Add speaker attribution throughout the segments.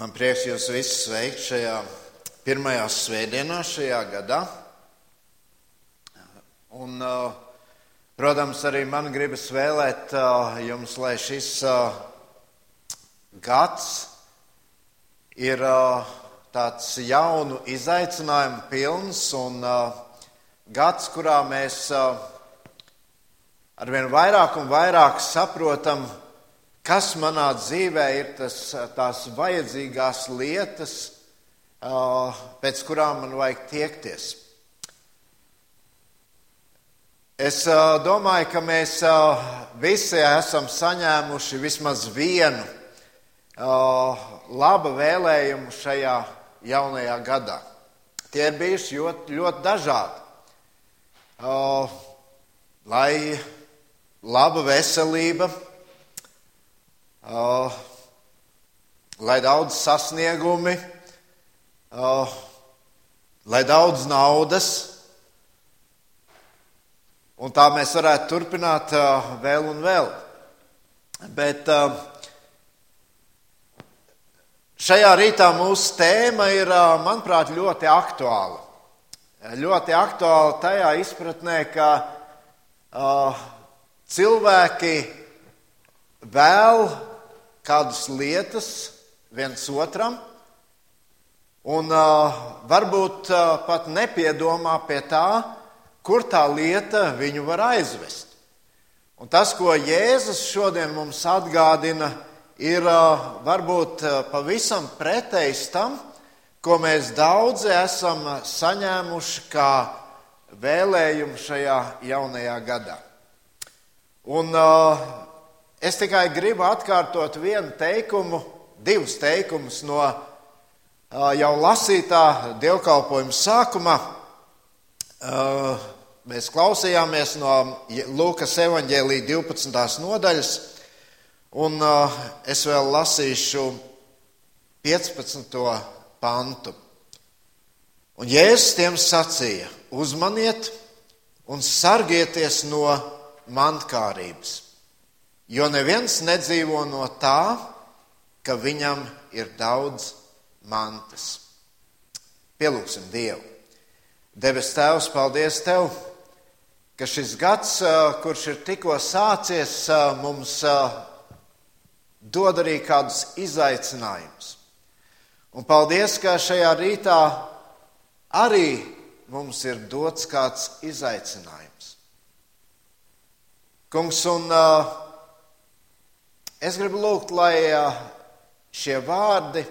Speaker 1: Man prieks jūs visus sveikt šajā pirmajā svētdienā šajā gadā. Un, protams, arī man gribas vēlēt jums, lai šis gads ir tāds jaunu izaicinājumu pilns un gads, kurā mēs arvien vairāk un vairāk saprotam, kas manā dzīvē ir tas, tās vajadzīgās lietas, pēc kurām man vajag tiekties. Es domāju, ka mēs visi esam saņēmuši vismaz vienu labu vēlējumu šajā jaunajā gadā. Tie ir bijuši ļoti, ļoti dažādi. Lai laba veselība, uh, lai daudz sasniegumi, uh, lai daudz naudas. Un tā mēs varētu turpināt uh, vēl un vēl. Bet uh, šajā rītā mūsu tēma ir, uh, manuprāt, ļoti aktuāla. Ļoti aktuāla tajā izpratnē, ka uh, cilvēki vēl kādas lietas viens otram, un uh, varbūt uh, pat nepiedomā pie tā, kur tā lieta viņu var aizvest. Un tas, ko Jēzus šodien mums atgādina, ir uh, varbūt uh, pavisam pretējs tam, ko mēs daudzi esam saņēmuši kā vēlējumu šajā jaunajā gadā. Un, uh, Es tikai gribu atkārtot vienu teikumu, divus teikumus no jau lasītā dievkalpojuma sākuma. Mēs klausījāmies no Lūkas evanģēlīja 12. nodaļas, un es vēl lasīšu 15. pantu. Un Jēzus tiem sacīja: Uzmaniet un sargieties no mantkārības Jo neviens nedzīvo no tā, ka viņam ir daudz mantas. Pielūgsim Dievu. Debes Tēvs, paldies Tev, ka šis gads, kurš ir tikko sācies, mums dod arī kādus izaicinājumus. Un paldies, ka šajā rītā arī mums ir dots kāds izaicinājums. Kungs, un uh, Es gribu lūgt, lai šie vārdi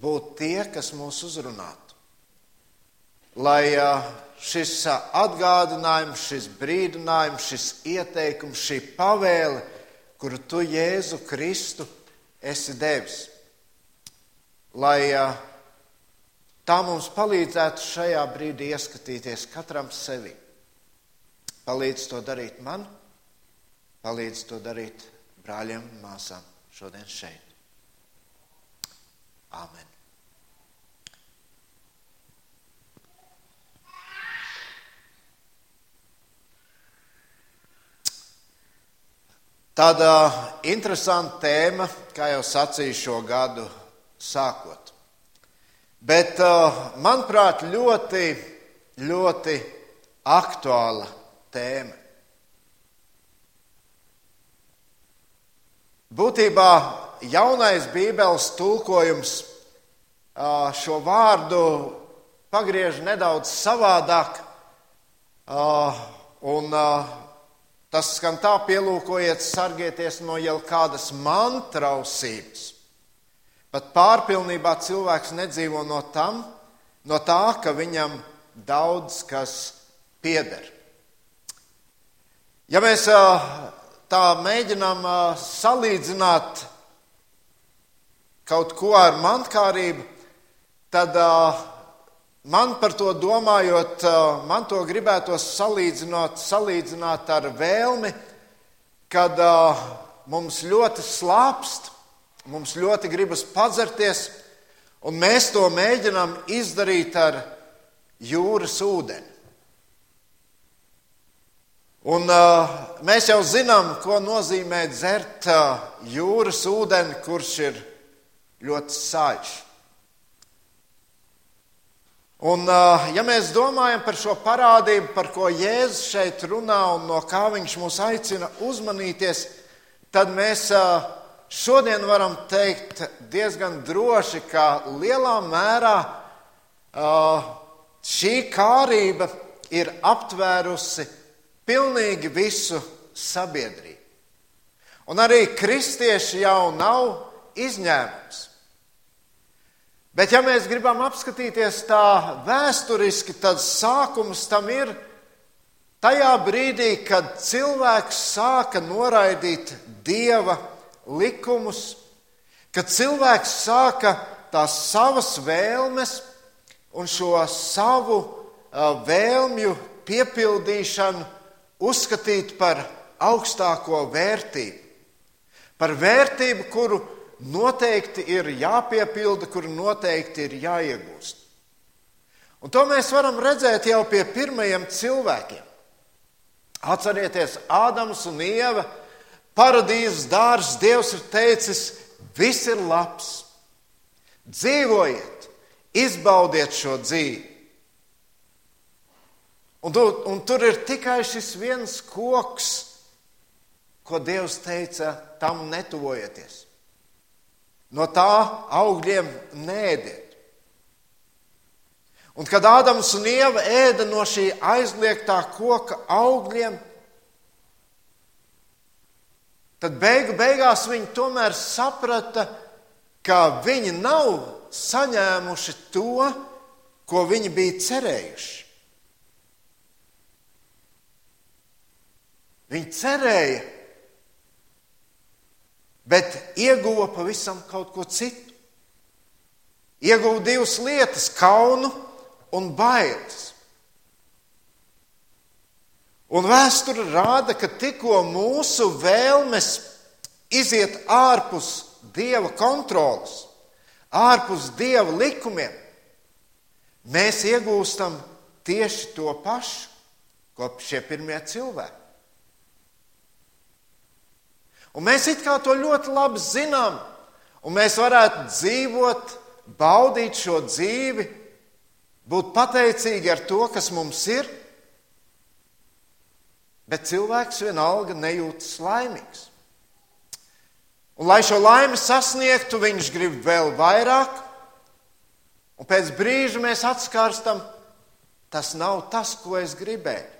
Speaker 1: būtu tie, kas mūs uzrunātu. Lai šis atgādinājums, šis brīdinājums, šis ieteikums, šī pavēle, kuru tu Jēzu Kristu esi devis, lai tā mums palīdzētu šajā brīdī ieskatīties katram sevi. Palīdz to darīt man, palīdz to darīt brāļiem un māsām šodien šeit. Āmen. Tāda interesanta tēma, kā jau sacīju šo gadu sākot. Bet, manuprāt, ļoti, ļoti aktuāla tēma. Būtībā jaunais Bībeles tulkojums šo vārdu pagriež nedaudz savādāk, un tas skan tā, pielūkojiet, sargieties no jau kādas mantrausības. Pat pārpilnībā cilvēks nedzīvo no, tam, no tā, ka viņam daudz kas pieder. Ja mēs tā mēģinām salīdzināt kaut ko ar mantkārību, tad man par to domājot, man to gribētos salīdzināt, salīdzināt ar vēlmi, kad mums ļoti slāpst, mums ļoti gribas padzerties, un mēs to mēģinām izdarīt ar jūras ūdeni. Un, uh, mēs jau zinām, ko nozīmē dzert uh, jūras ūdeni, kurš ir ļoti saļš. Un, ja mēs domājam par šo parādību, par ko Jēzus šeit runā un no kā viņš mūs aicina uzmanīties, tad mēs šodien varam teikt diezgan droši, ka lielā mērā šī kārība ir aptvērusi pilnīgi visu sabiedrību. Un arī kristieši jau nav izņēmums. Bet, ja mēs gribam apskatīties tā vēsturiski, tad sākums tam ir tajā brīdī, kad cilvēks sāka noraidīt dieva likumus, kad cilvēks sāka tās savas vēlmes un šo savu vēlmju piepildīšanu uzskatīt par augstāko vērtību, par vērtību, kuru noteikti ir jāpiepilda, kuru noteikti ir jāiegūst. Un to mēs varam redzēt jau pie pirmajiem cilvēkiem. Atcerieties, Ādams un Ieva, paradīzes dārzs, Dievs ir teicis, viss ir labs. Dzīvojiet, izbaudiet šo dzīvi. Un, tu, un tur ir tikai šis viens koks, ko Dievs teica, tam netuvojieties. No tā augļiem nēdiet. Un kad Ādams un Ieva ēda no šī aizliegtā koka augļiem, tad beigu beigās viņi tomēr saprata, ka viņi nav saņēmuši to, ko viņi bija cerējuši. Viņi cerēja, bet ieguva pavisam kaut ko citu. Ieguva divas lietas - kaunu un bailes. Un vēsture rāda, ka tikko mūsu vēlmes iziet ārpus dieva kontrolas, ārpus dieva likumiem, mēs iegūstam tieši to pašu, ko šie pirmie cilvēki. Un mēs it kā to ļoti labi zinām, un mēs varētu dzīvot, baudīt šo dzīvi, būt pateicīgi ar to, kas mums ir, bet cilvēks vienalga nejūtas laimīgs. Un, lai šo laimi sasniegtu, viņš grib vēl vairāk, un pēc brīža mēs atskārstam, tas nav tas, ko es gribēju.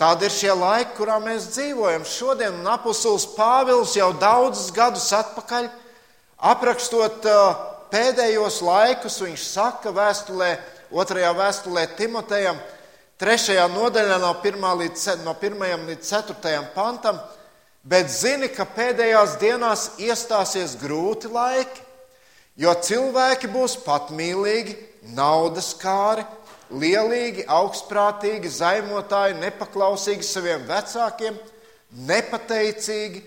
Speaker 1: Tādi ir šie laiki, kurā mēs dzīvojam šodien. Un apustulis Pāvils jau daudzus gadus atpakaļ, aprakstot uh, pēdējos laikus, viņš saka vēstulē, otrajā vēstulē Timotejam, trešajā nodaļā no, līdz, no 1 līdz 4 pantam, bet zini, ka pēdējās dienās iestāsies grūti laiki, jo cilvēki būs patmīlīgi, naudas kāri lielīgi, augstprātīgi, zaimotāji, nepaklausīgi saviem vecākiem, nepateicīgi,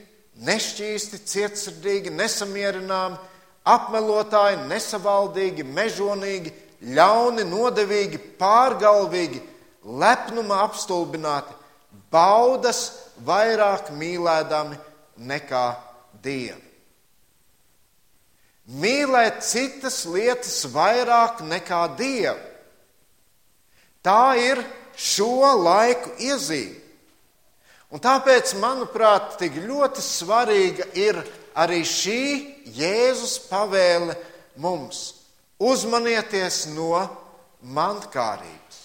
Speaker 1: nešķīsti, cietsirdīgi, nesamierināmi, apmelotāji, nesavaldīgi, mežonīgi, ļauni, nodevīgi, pārgalvīgi, lepnuma apstulbināti, baudas vairāk mīlēdami nekā dievu. Mīlēt citas lietas vairāk nekā dievu Tā ir šo laiku iezīme. Un tāpēc, manuprāt, tik ļoti svarīga ir arī šī Jēzus pavēle mums. Uzmanieties no mantkārības.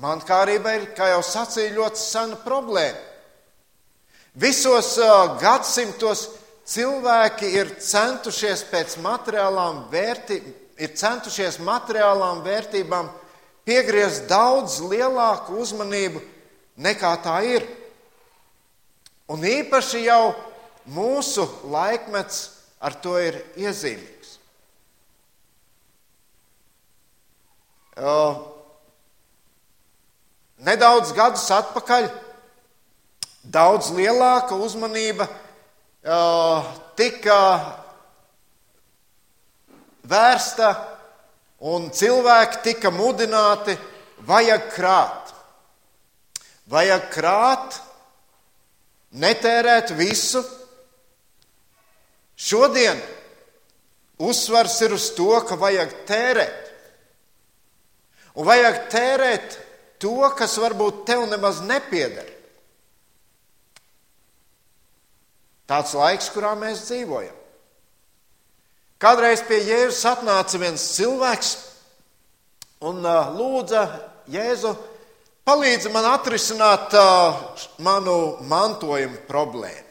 Speaker 1: Mantkārība ir, kā jau sacīja, ļoti sena problēma. Visos gadsimtos cilvēki ir centušies pēc materiālām, vērtī, ir centušies materiālām vērtībām piegriezt daudz lielāku uzmanību nekā tā ir. Un īpaši jau mūsu laikmets ar to ir iezīmīgs. Nedaudz gadus atpakaļ daudz lielāka uzmanība tika vērsta un cilvēki tika mudināti, vajag krāt. Vajag krāt, netērēt visu, Šodien uzsvars ir uz to, ka vajag tērēt. Un vajag tērēt to, kas varbūt tev nemaz nepieder. Tāds laiks, kurā mēs dzīvojam. Kādreiz pie Jēzus atnāca viens cilvēks un lūdza Jēzu, palīdzi man atrisināt manu mantojumu problēmu.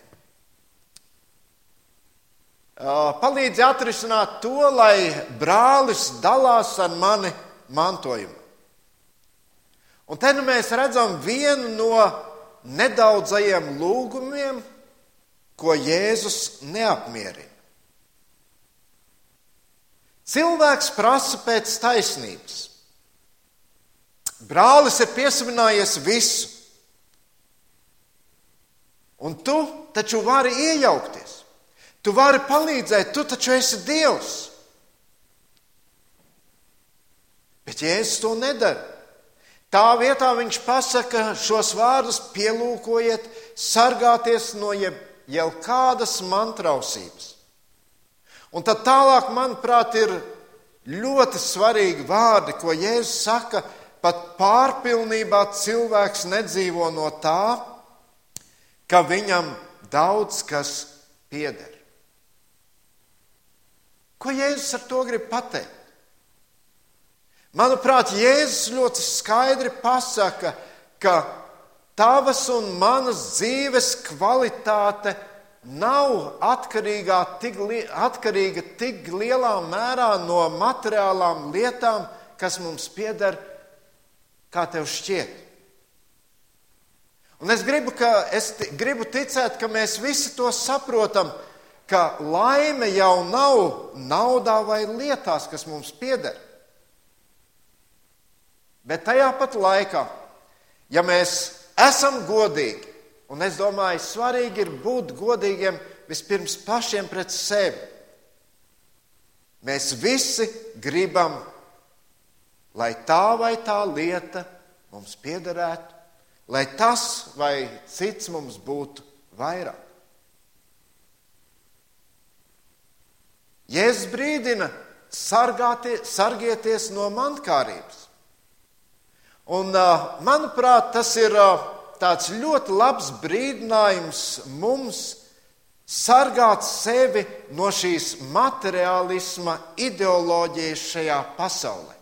Speaker 1: Palīdzi atrisināt to, lai brālis dalās ar mani mantojumu. Un te nu mēs redzam vienu no nedaudzajiem lūgumiem, ko Jēzus neapmierina. Cilvēks prasa pēc taisnības. Brālis ir piesavinājies visu, un tu taču vari iejaukties. Tu vari palīdzēt, tu taču esi Dievs. Bet Jēzus to nedara. Tā vietā viņš pasaka šos vārdus: pielūkojiet, sargāties no jebkādas jau kādas mantrausības. Un tad tālāk, manuprāt, ir ļoti svarīgi vārdi, ko Jēzus saka, pat pārpilnībā cilvēks nedzīvo no tā, ka viņam daudz kas pieder. Ko Jēzus ar to grib pateikt? Manuprāt, Jēzus ļoti skaidri pasaka, ka tavas un manas dzīves kvalitāte nav atkarīga tik, atkarīga tik lielā mērā no materiālām lietām, kas mums pieder, kā tev šķiet. Un es gribu, es gribu ticēt, ka mēs visi to saprotam, ka laime jau nav naudā vai lietās, kas mums pieder. Bet tajā pat laikā, ja mēs esam godīgi. Un es domāju, svarīgi ir būt godīgiem vispirms pašiem pret sevi. Mēs visi gribam, lai tā vai tā lieta mums piederētu, lai tas vai cits mums būtu vairāk. Jēzus brīdina, sargieties no mankārības. Un, manuprāt, tas ir tāds ļoti labs brīdinājums mums sargāt sevi no šīs materiālisma ideoloģijas šajā pasaulē.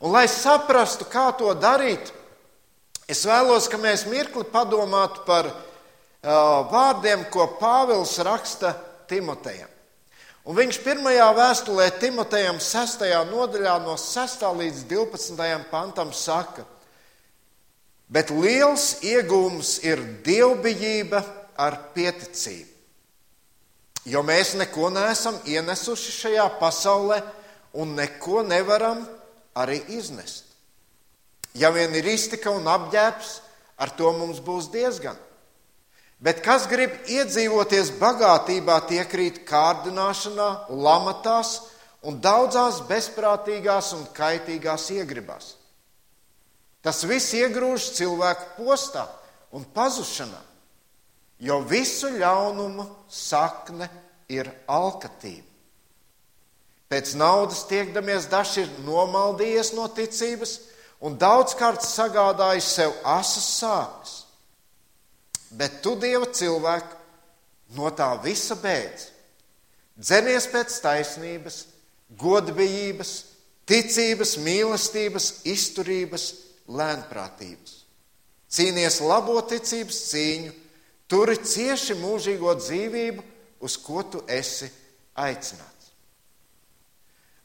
Speaker 1: Un, lai saprastu, kā to darīt, es vēlos, ka mēs mirkli padomātu par vārdiem, ko Pāvils raksta Timotejam. Un viņš pirmajā vēstulē Timotejam 6. nodaļā no 6. līdz 12. pantam saka, bet liels iegūms ir dievbijība ar pieticību. Jo mēs neko neesam ienesuši šajā pasaulē un neko nevaram arī iznest. Ja vien ir iztika un apģērbs, ar to mums būs diezgan. Bet kas grib iedzīvoties bagātībā, tie krīt kārdināšanā, lamatās un daudzās bezprātīgās un kaitīgās iegribās. Tas viss iegrūž cilvēku postā un pazušanā, jo visu ļaunumu sakne ir alkatība. Pēc naudas tiekdamies, dažs ir nomaldījies no ticības un daudzkārt sagādājis sev asas sāpes. Bet tu, Dieva cilvēku, no tā visa beidz. Dzenies pēc taisnības, godbijības, ticības, mīlestības, izturības, lēnprātības. Cīnies labo ticības cīņu, turi cieši mūžīgo dzīvību, uz ko tu esi aicināts.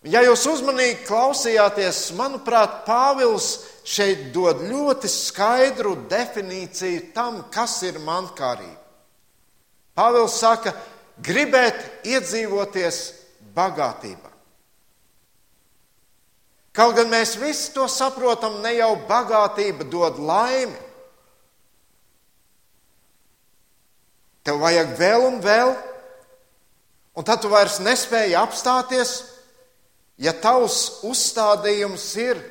Speaker 1: Ja jūs uzmanīgi klausījāties, manuprāt, Pāvils šeit dod ļoti skaidru definīciju tam, kas ir mankārība. Pāvils saka, gribēt iedzīvoties bagātībā. Kaut gan mēs visi to saprotam, ne jau bagātība dod laimi. Tev vajag vēl un vēl, un tad tu vairs nespēji apstāties, ja tavs uzstādījums ir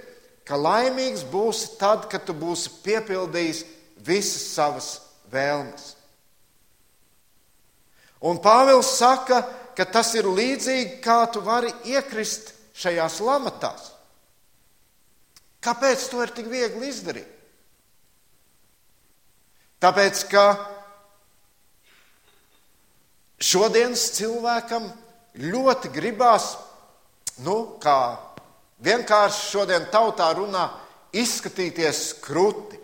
Speaker 1: ka laimīgs būsi tad, kad tu būsi piepildījis visas savas vēlmes. Un Pāvils saka, ka tas ir līdzīgi, kā tu vari iekrist šajās lamatās. Kāpēc to ir tik viegli izdarīt? Tāpēc, ka šodienas cilvēkam ļoti gribās, nu, kā vienkārši šodien tautā runā, izskatīties krūti.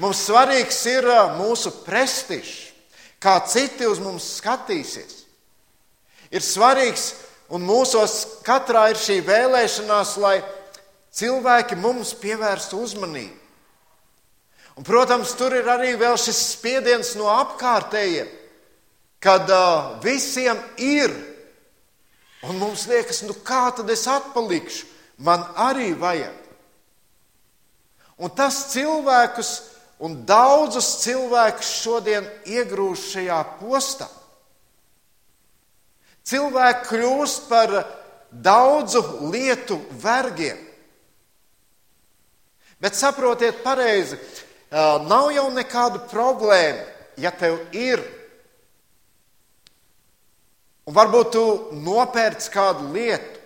Speaker 1: Mums svarīgs ir mūsu prestižs, kā citi uz mums skatīsies. Ir svarīgs, un mūsos katrā ir šī vēlēšanās, lai cilvēki mums pievērstu uzmanību. Un, protams, tur ir arī šis spiediens no apkārtējiem, kad uh, visiem ir. Un mums liekas, nu kā tad es atpalikšu? Man arī vajag. Un tas cilvēkus un daudzus cilvēkus šodien iegrūž šajā postā. Cilvēki kļūst par daudzu lietu vergiem. Bet saprotiet, pareizi, nav jau nekādu problēmu, ja tev ir. Un varbūt tu nopērci kādu lietu.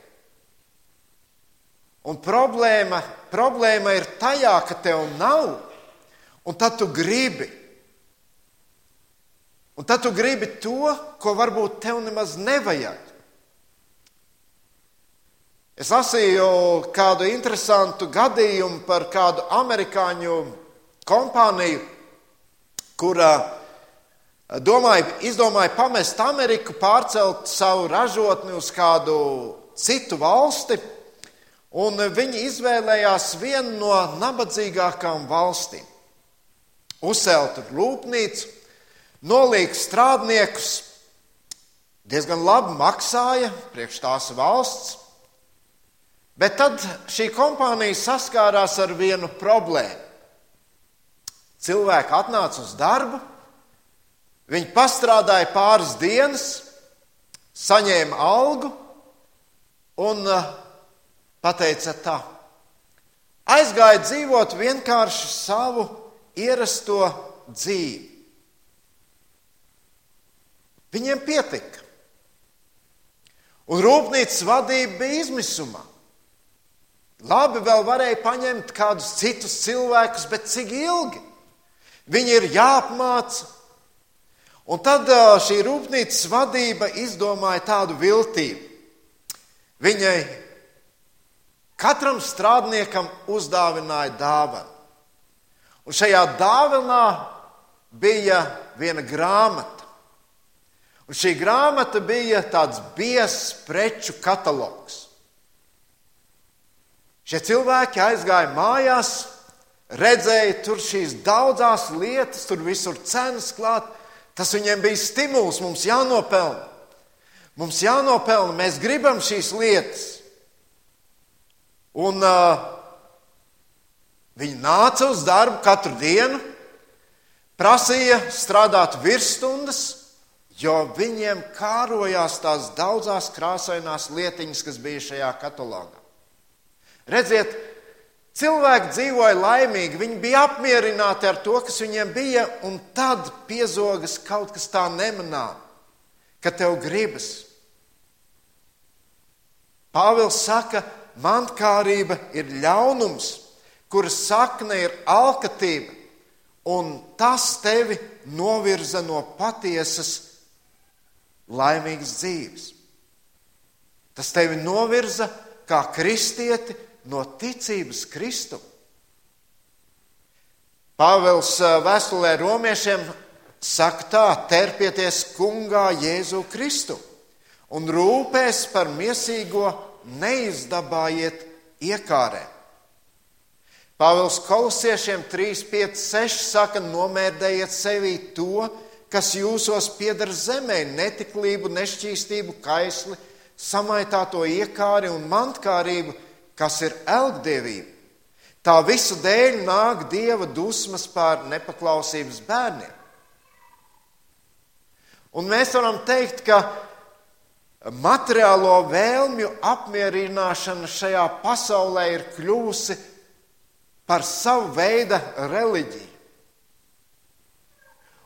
Speaker 1: Un problēma, problēma ir tajā, ka tev nav, un tad tu gribi. Un tad tu gribi to, ko varbūt tev nemaz nevajag. Es lasīju kādu interesantu gadījumu par kādu amerikāņu kompāniju, kurā domāja, izdomāja pamest Ameriku, pārcelt savu ražotni uz kādu citu valsti, un viņi izvēlējās vienu no nabadzīgākām valstīm. Uzcelt rūpnīcu, nolikt strādniekus, diezgan labi maksāja priekš tās valsts. Bet tad šī kompānija saskārās ar vienu problēmu. Cilvēki atnāca uz darbu, viņi pastrādāja pāris dienas, saņēma algu un uh, pateica tā. Aizgāja dzīvot vienkārši savu ierasto dzīvi. Viņiem pietika. Un rūpnīcas vadība bija izmisumā. Labi, vēl varēja paņemt kādus citus cilvēkus, bet cik ilgi? Viņi ir jāapmāca. Un tad šī rūpnīcas vadība izdomāja tādu viltību. Viņai katram strādniekam uzdāvināja dāvanu. Un šajā dāvanā bija viena grāmata. Un šī grāmata bija tāds biezs preču katalogs. Šie cilvēki aizgāja mājās, redzēja tur šīs daudzas lietas, tur visur cenas klāt. Tas viņiem bija stimuls, mums jānopelna. Mums jānopelna, mēs gribam šīs lietas. Un uh, viņi nāca uz darbu katru dienu, prasīja strādāt virsstundas, jo viņiem kārojās tās daudzās krāsainās lietiņas, kas bija šajā katalogā. Redziet, cilvēki dzīvoja laimīgi, viņi bija apmierināti ar to, kas viņiem bija, un tad piezogas kaut kas tā nemanām, ka tev gribas. Pāvils saka, mankārība ir ļaunums, kuras sakne ir alkatība, un tas tevi novirza no patiesas, laimīgas dzīves. Tas tevi novirza kā kristieti no ticības Kristu. Pāvils vēstulē romiešiem saka tā: terpieties kungā Jēzu Kristu un rūpēs par miesīgo neizdabājiet iekārē. Pāvils kolosiešiem 3, 5, 6 saka: nomērdējiet sevī to, kas jūsos pieder zemē, netiklību, nešķīstību, kaisli, samaitāto iekāri un mantkārību, kas ir elgdevība. Tā visu dēļ nāk dieva dusmas pār nepaklausības bērniem. Un mēs varam teikt, ka materiālo vēlmju apmierināšana šajā pasaulē ir kļuvusi par savu veidu reliģiju.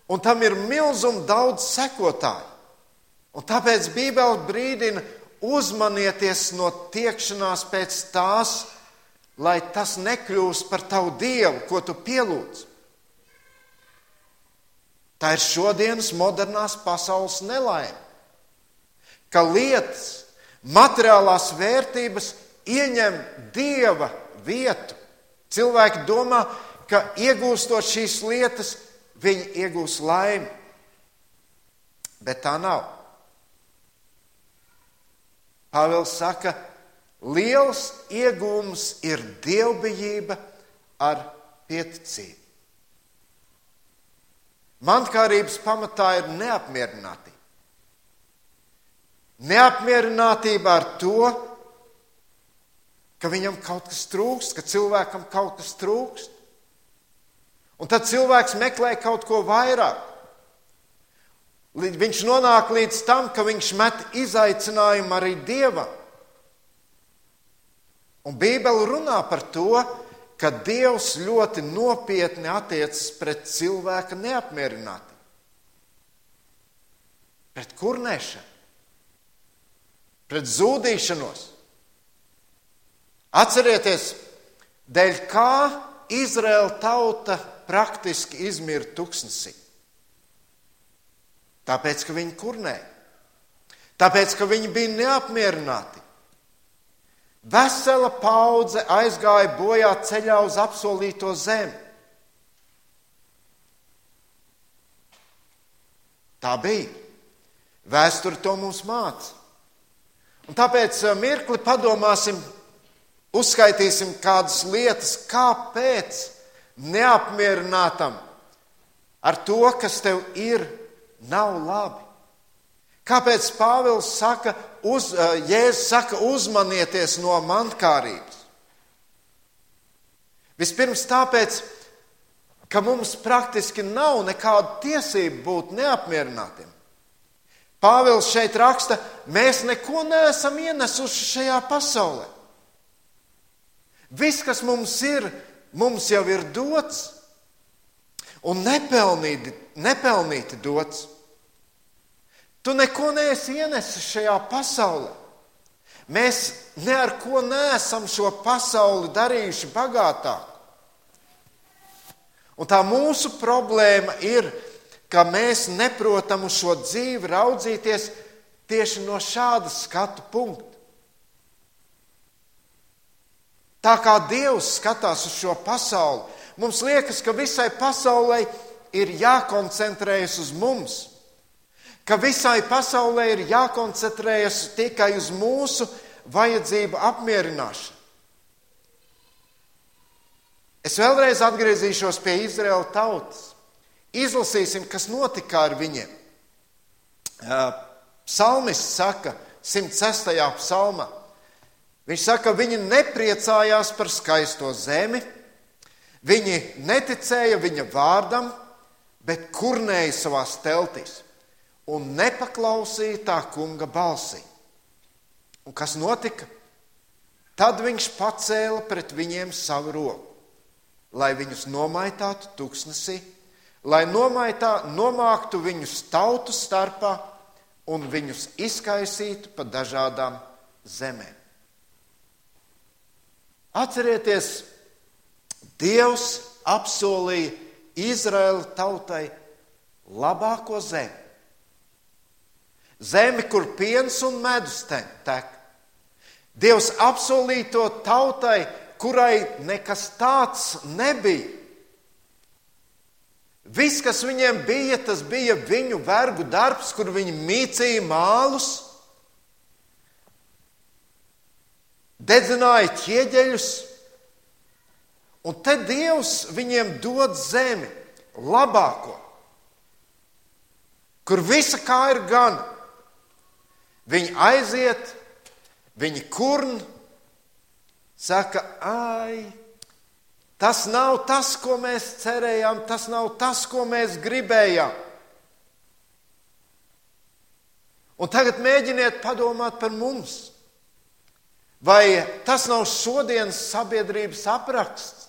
Speaker 1: Un tam ir milzīgi daudz sekotāju. Un tāpēc Bībele brīdina uzmanieties no tiekšanās pēc tās, lai tas nekļūst par tavu dievu, ko tu pielūdz. Tā ir šodienas modernās pasaules nelaime, ka lietas, materiālās vērtības ieņem dieva vietu. Cilvēki domā, ka iegūstot šīs lietas, viņi iegūs laimi. Bet tā nav. Pāvils saka, liels iegūms ir dievbijība ar pieticību. Mantkārības pamatā ir neapmierinātība. Neapmierinātība ar to, ka viņam kaut kas trūkst, ka cilvēkam kaut kas trūkst. Un tad cilvēks meklē kaut ko vairāk. Viņš nonāk līdz tam, ka viņš met izaicinājumu arī dievam. Un Bībele runā par to, ka Dievs ļoti nopietni attiecas pret cilvēka neapmierinātību, pret kurnēšanu, pret zudīšanos. Atcerieties, dēļ kā Izraēla tauta praktiski izmirta tuksnesī. Tāpēc, ka viņi kurnēja. Tāpēc, ka viņi bija neapmierināti. Vesela paudze aizgāja bojā ceļā uz apsolīto zemi. Tā bija. Vēsture to mums māca. Un tāpēc eh, mirkli padomāsim, uzskaitīsim kādas lietas, kāpēc neapmierinātam ar to, kas tev ir nav labi. Kāpēc Pāvils saka, uz, Jēzus saka, uzmanieties no mankārības? Vispirms tāpēc, ka mums praktiski nav nekāda tiesība būt neapmierinātiem. Pāvils šeit raksta, mēs neko neesam ienesuši šajā pasaulē. Viss, kas mums ir, mums jau ir dots un nepelnīti, nepelnīti dots. Tu neko neesi ienesis šajā pasaulē. Mēs ne ar ko neesam šo pasauli darījuši bagātāku. Un tā mūsu problēma ir, ka mēs neprotam uz šo dzīvi raudzīties tieši no šāda skatu punkta. Tā kā Dievs skatās uz šo pasauli, mums liekas, ka visai pasaulē ir jākoncentrējas uz mums, ka visai pasaulē ir jākoncentrējas tikai uz mūsu vajadzību apmierināšanu. Es vēlreiz atgriezīšos pie Izraēla tautas. Izlasīsim, kas notika ar viņiem. Psalmists saka, 106. psalmā. Viņš saka, viņi nepriecājās par skaisto zemi, viņi neticēja viņa vārdam, bet kurnēja savā teltīs un nepaklausīja tā kunga balsī. Un kas notika? Tad viņš pacēla pret viņiem savu roku, lai viņus nomaitātu tuksnesī, lai nomaitā, nomāktu viņus tautu starpā un viņus izkaisītu pa dažādām zemēm. Atcerieties, Dievs apsolīja Izraēla tautai labāko zemi. Zemi, kur piens un medus tek. Dievs apsolīja to tautai, kurai nekas tāds nebija. Viss, kas viņiem bija, tas bija viņu vergu darbs, kur viņi mīcīja mālus dedzināja ķieģeļus, un te Dievs viņiem dod zemi, labāko, kur visa kā ir gan. Viņi aiziet, viņi kurn, saka, ai, tas nav tas, ko mēs cerējām, tas nav tas, ko mēs gribējām. Un tagad mēģiniet padomāt par mums. Vai tas nav šodienas sabiedrības apraksts?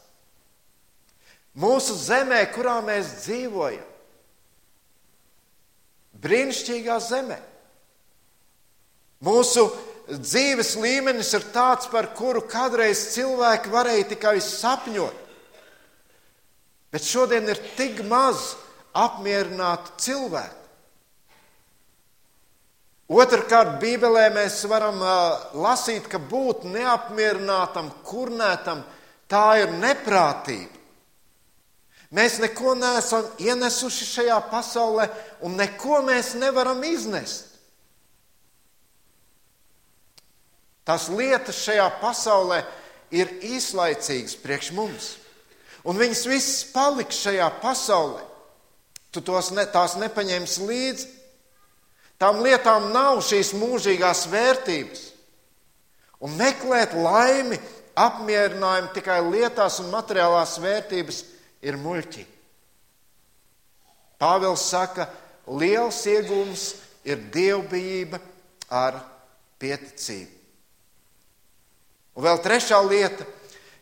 Speaker 1: Mūsu zemē, kurā mēs dzīvojam, brīnišķīgā zemē, Mūsu dzīves līmenis ir tāds, par kuru kādreiz cilvēki varēja tikai sapņot. Bet šodien ir tik maz apmierinātu cilvēku. Otrakārt, Bībelē mēs varam lasīt, ka būt neapmierinātam, kurnētam, tā ir neprātība. Mēs neko neesam ienesuši šajā pasaulē, un neko mēs nevaram iznest. Tās lietas šajā pasaulē ir īslaicīgas priekš mums, un viņas visas paliks šajā pasaulē. Tu tos ne, tās nepaņemsi līdzi. Tām lietām nav šīs mūžīgās vērtības. Un meklēt laimi, apmierinājumu tikai lietās un materiālās vērtības ir muļķi. Pāvils saka, liels iegūms ir dievbijība ar pieticību. Un vēl trešā lieta,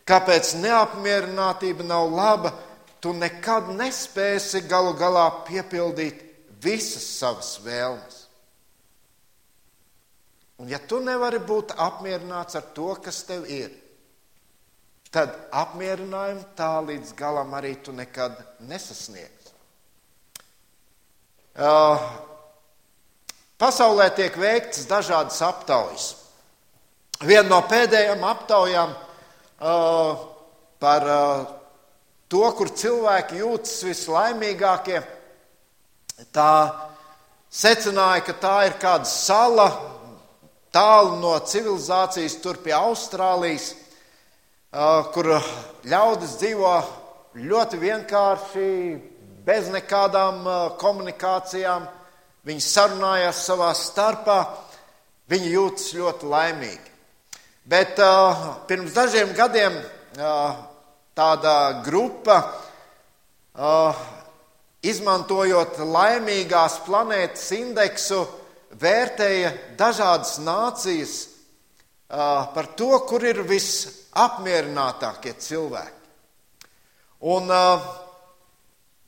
Speaker 1: kāpēc neapmierinātība nav laba, tu nekad nespēsi galu galā piepildīt visas savas vēlmes. Un ja tu nevari būt apmierināts ar to, kas tev ir, tad apmierinājumu tā līdz galam arī tu nekad nesasniegsi. Uh, pasaulē tiek veikts dažādas aptaujas. Viena no pēdējām aptaujām uh, par uh, to, kur cilvēki jūtas vislaimīgākie, tā secināja, ka tā ir kāda sala tālu no civilizācijas, tur pie Austrālijas, kur ļaudis dzīvo ļoti vienkārši, bez nekādām komunikācijām. Viņi sarunājās savā starpā, viņi jūtas ļoti laimīgi. Bet uh, pirms dažiem gadiem uh, tāda grupa, uh, izmantojot laimīgās planētas indeksu, vērtēja dažādas nācijas par to, kur ir visapmierinātākie cilvēki. Un uh,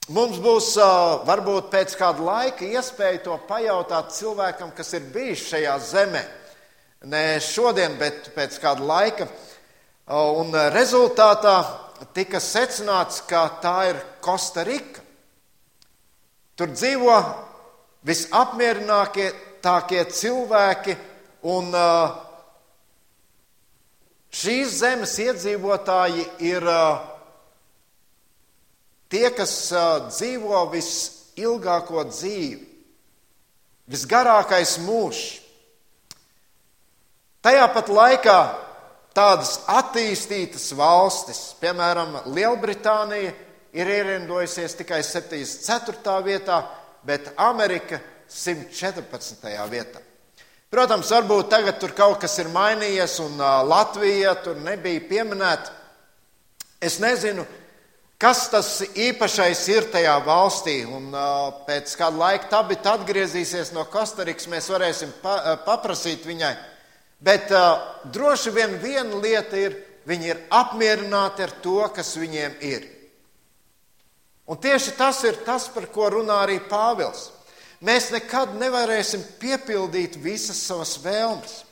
Speaker 1: mums būs uh, varbūt pēc kāda laika iespēja to pajautāt cilvēkam, kas ir bijis šajā zemē. Ne šodien, bet pēc kāda laika. Un rezultātā tika secināts, ka tā ir Kostarika. Tur dzīvo visapmierinātākie cilvēki un uh, šīs zemes iedzīvotāji ir tie, kas dzīvo visilgāko dzīvi, visgarākais mūžs. Tajā pat laikā tādas attīstītas valstis, piemēram, Lielbritānija, ir ierindojusies tikai 74. vietā, bet Amerika 114. vietā. Protams, varbūt tagad tur kaut kas ir mainījies, un Latvija tur nebija pieminēta. Es nezinu, kas tas īpašais ir tajā valstī, un pēc kāda laika Tabit atgriezīsies no Kostarikas, mēs varēsim pa, paprasīt viņai. Bet droši vien viena lieta ir, viņi ir apmierināti ar to, kas viņiem ir. Un tieši tas ir tas, par ko runā arī Pāvils mēs nekad nevarēsim piepildīt visas savas vēlmes.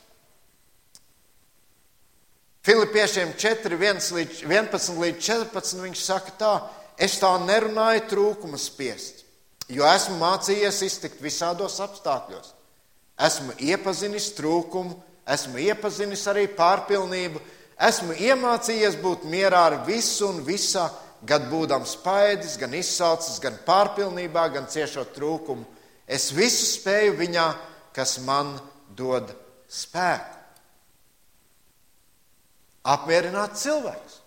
Speaker 1: Filipiešiem 4, 1 līdz 11 līdz 14 viņš saka tā, es tā nerunāju trūkuma spiest, jo esmu mācījies iztikt visādos apstākļos. Esmu iepazinis trūkumu, esmu iepazinis arī pārpilnību, esmu iemācījies būt mierā ar visu un visā, gan būdams paēdis, gan izsalcis, gan pārpilnībā, gan ciešot trūkumu Es visu spēju viņā, kas man dod spēku. Apmierināt cilvēks.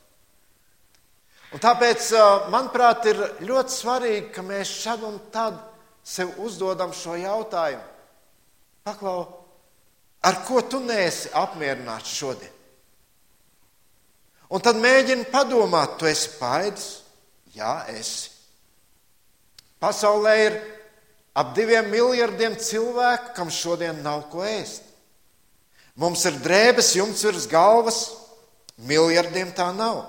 Speaker 1: Un tāpēc, manuprāt, ir ļoti svarīgi, ka mēs šad un tad sev uzdodam šo jautājumu. Paklau, ar ko tu neesi apmierināts šodien? Un tad mēģini padomāt, tu esi paēdis? Jā, esi. Pasaulē ir ap diviem miljardiem cilvēku, kam šodien nav ko ēst. Mums ir drēbes jumts virs galvas, miljardiem tā nav.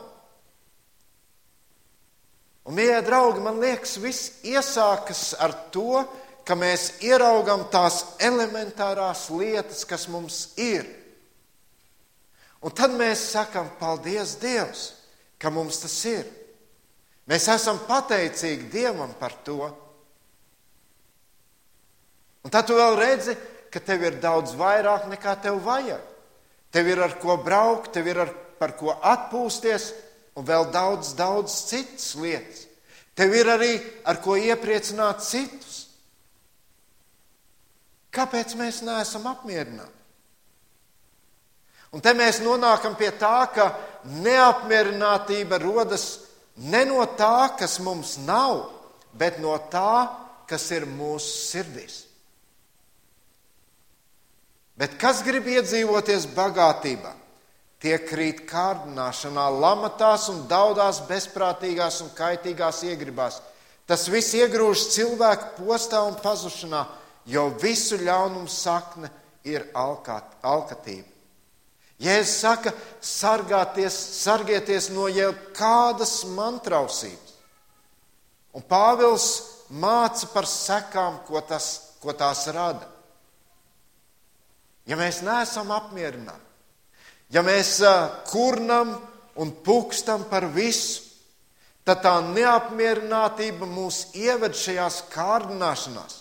Speaker 1: Un, mīļie draugi, man liekas, viss iesākas ar to, ka mēs ieraugam tās elementārās lietas, kas mums ir. Un tad mēs sakam, paldies Dievs, ka mums tas ir. Mēs esam pateicīgi Dievam par to. Un tad tu vēl redzi, ka tev ir daudz vairāk nekā tev vajag. Tev ir ar ko braukt, tev ir ar, par ko atpūsties, un vēl daudz, daudz citas lietas. Tev ir arī ar ko iepriecināt citus. Kāpēc mēs neesam apmierināti? Un te mēs nonākam pie tā, ka neapmierinātība rodas ne no tā, kas mums nav, bet no tā, kas ir mūsu sirdīs. Bet kas grib iedzīvoties bagātībā? Tie krīt kārdināšanā, lamatās un daudās bezprātīgās un kaitīgās iegribās. Tas viss iegrūž cilvēku postā un pazušanā, jo visu ļaunumu sakne ir alkat, alkatība. Jēzus saka, sargāties, sargieties no jebkādas mantrausības. Un Pāvils māca par sekām, ko, tas, ko tās rada. Ja mēs neesam apmierināti, ja mēs kurnam un pukstam par visu, tad tā neapmierinātība mūs ieved šajās kārdināšanās,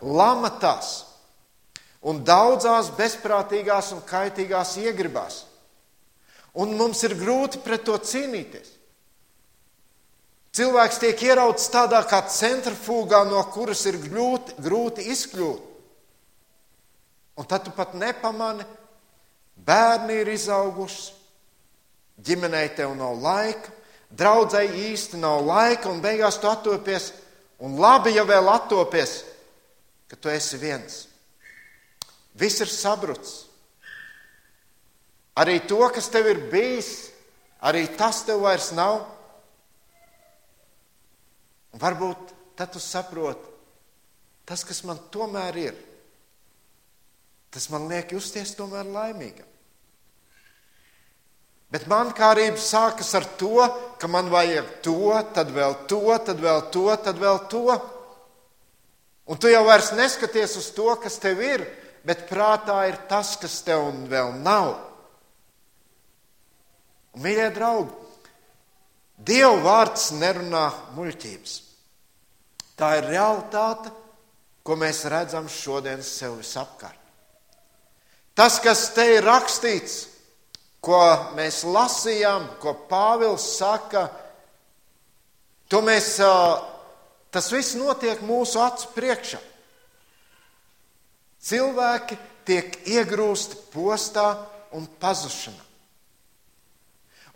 Speaker 1: lamatās un daudzās bezprātīgās un kaitīgās iegribās. Un mums ir grūti pret to cīnīties. Cilvēks tiek ierauts tādā kā centrifugā, no kuras ir grūti, grūti izkļūt. Un tad tu pat nepamani, bērni ir izauguši, ģimenei tev nav laika, draudzēji īsti nav laika, un beigās tu attopies, un labi, ja vēl attopies, ka tu esi viens. Viss ir sabrucis. Arī to, kas tev ir bijis, arī tas tev vairs nav. Un varbūt tad tu saproti, tas, kas man tomēr ir, tas man liek justies tomēr laimīgam. Bet mankārība sākas ar to, ka man vajag to, tad vēl to, tad vēl to, tad vēl to. Un tu jau vairs neskaties uz to, kas tev ir, bet prātā ir tas, kas tev vēl nav. Un, mīļie draugi, Dieva vārds nerunā muļķības. Tā ir realitāte, ko mēs redzam šodien sev visapkārt. Tas, kas te ir rakstīts, ko mēs lasījām, ko Pāvils saka, to mēs, tas viss notiek mūsu acu priekšā. Cilvēki tiek iegrūsti postā un pazušanā.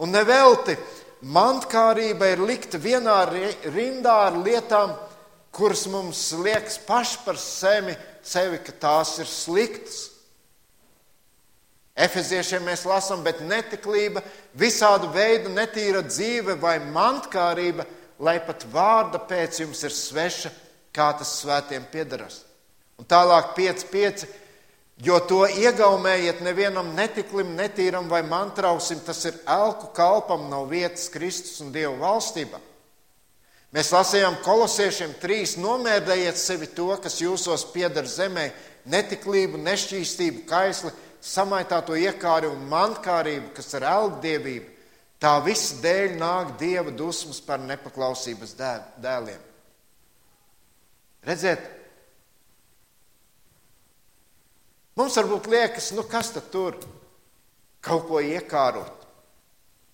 Speaker 1: Un nevelti mantkārība ir likta vienā rindā ar lietām, kuras mums liekas paši par sevi, sevi ka tās ir sliktas. Efeziešiem mēs lasām, bet netiklība, visādu veidu netīra dzīve vai mantkārība, lai pat vārda pēc jums ir sveša, kā tas svētiem piedaras. Un tālāk 5,5. Jo to iegaumējiet nevienam netiklim, netīram vai mantrausim, tas ir elku kalpam, nav vietas Kristus un Dieva valstībā. Mēs lasījām kolosiešiem trīs: nomērdējiet sevi to, kas jūsos pieder zemē, netiklību, nešķīstību, kaisli, samaitāto iekāri un mankārību, kas ir elgdievība. Tā visa dēļ nāk dieva dusmas par nepaklausības dēliem. Redziet, Mums varbūt liekas, nu kas tad tur kaut ko iekārot,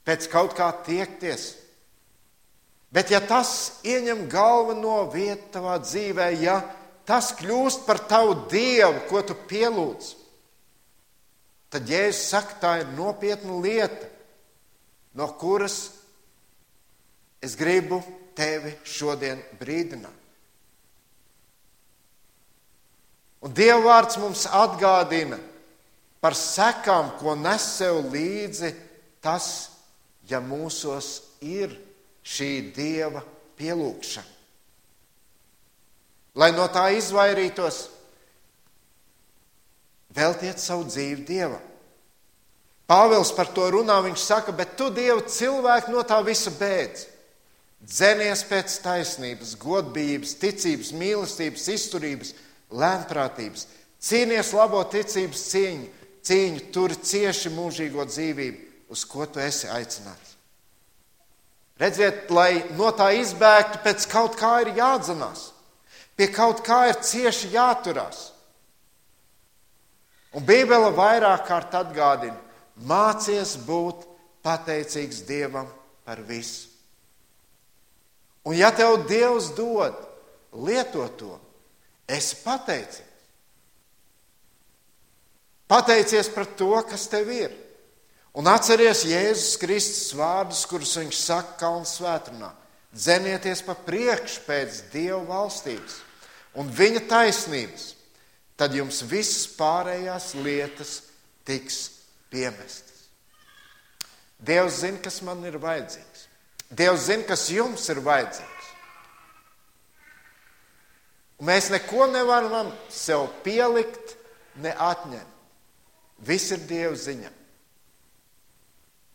Speaker 1: pēc kaut kā tiekties. Bet ja tas ieņem galveno vietu tavā dzīvē, ja tas kļūst par tavu dievu, ko tu pielūdz, tad Jēzus saka, tā ir nopietna lieta, no kuras es gribu tevi šodien brīdināt. Un Dieva vārds mums atgādina par sekām, ko nes sev līdzi tas, ja mūsos ir šī Dieva pielūgšana. Lai no tā izvairītos, veltiet savu dzīvi Dievam. Pāvils par to runā. Viņš saka, bet tu Dievu cilvēku no tā visa bēdz. dzenies pēc taisnības, godības, ticības, mīlestības, izturības, lēnprātības, cīnies labo ticības cīņu, cīņu, turi cieši mūžīgo dzīvību, uz ko tu esi aicināts. Redziet, lai no tā izbēgtu, pēc kaut kā ir jādzenās, pie kaut kā ir cieši jāturās. Un Bībele vairāk kārt atgādina, mācies būt pateicīgs Dievam par visu. Un ja tev Dievs dod, lieto to, esi pateicīgs. Pateicies par to, kas tev ir. Un atceries Jēzus Kristus vārdus, kurus viņš saka Kalnu svētrunā. Dzenieties pa priekšu pēc Dieva valstības un viņa taisnības, tad jums visas pārējās lietas tiks piemestas. Dievs zina, kas man ir vajadzīgs. Dievs zina, kas jums ir vajadzīgs. Un mēs neko nevaram sev pielikt, ne atņemt. Viss ir Dieva ziņā.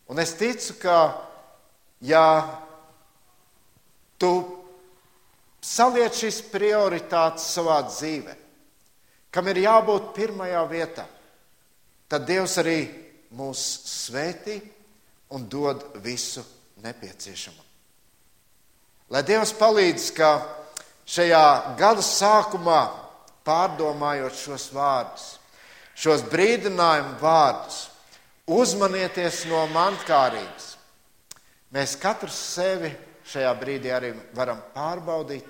Speaker 1: Un es ticu, ka ja tu saliec šīs prioritātes savā dzīvē, kam ir jābūt pirmajā vietā, tad Dievs arī mūs svētī un dod visu nepieciešamo. Lai Dievs palīdz, ka šajā gada sākumā pārdomājot šos vārdus, šos brīdinājumu vārdus, Uzmanieties no mankārības. Mēs katrs sevi šajā brīdī arī varam pārbaudīt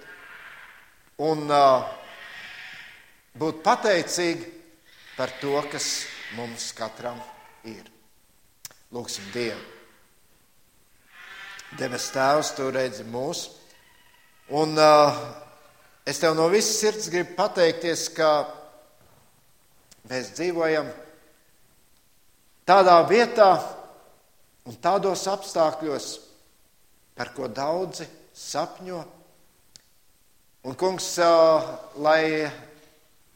Speaker 1: un uh, būt pateicīgi par to, kas mums katram ir. Lūksim Dievu. Debes Tēvs, tu redzi mūs. Un uh, es tev no visas sirds gribu pateikties, ka mēs dzīvojam Tādā vietā un tādos apstākļos, par ko daudzi sapņo. Un, kungs, lai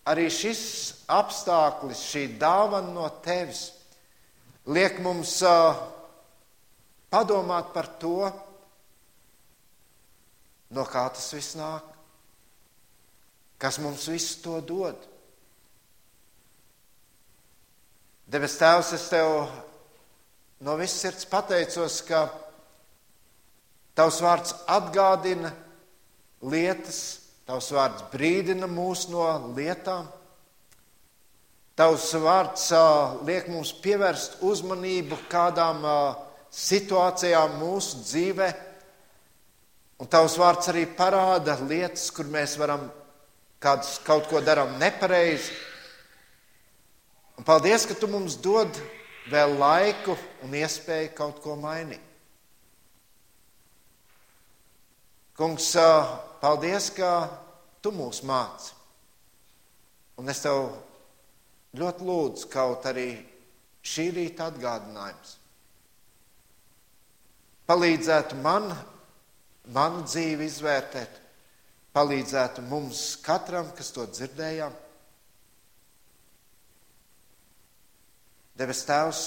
Speaker 1: arī šis apstākļis, šī dāvana no tevis, liek mums padomāt par to, no kā tas viss nāk, kas mums visu to dod. Debes Tēvs, es tev no visas sirds pateicos, ka Tavs vārds atgādina lietas, Tavs vārds brīdina mūs no lietām. Tavs vārds uh, liek mums pievērst uzmanību kādām uh, situācijām mūsu dzīvē, un Tavs vārds arī parāda lietas, kur mēs varam kādus, kaut ko darām nepareizi Un paldies, ka tu mums dod vēl laiku un iespēju kaut ko mainīt. Kungs, paldies, ka tu mūs māci. Un es tev ļoti lūdzu, kaut arī šī rīta atgādinājums. Palīdzētu man, manu dzīvi izvērtēt, palīdzētu mums katram, kas to dzirdējām Debes Tēvs,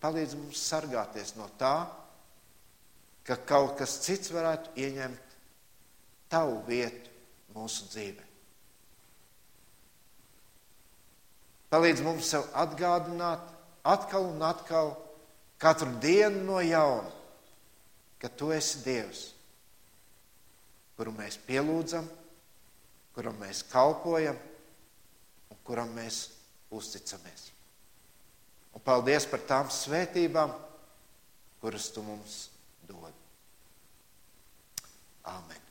Speaker 1: palīdz mums sargāties no tā, ka kaut kas cits varētu ieņemt tavu vietu mūsu dzīvē. Palīdz mums sev atgādināt atkal un atkal, katru dienu no jauna, ka tu esi Dievs, kuru mēs pielūdzam, kuram mēs kalpojam un kuram mēs uzticamies. Un paldies par tām svētībām, kuras tu mums. Amen.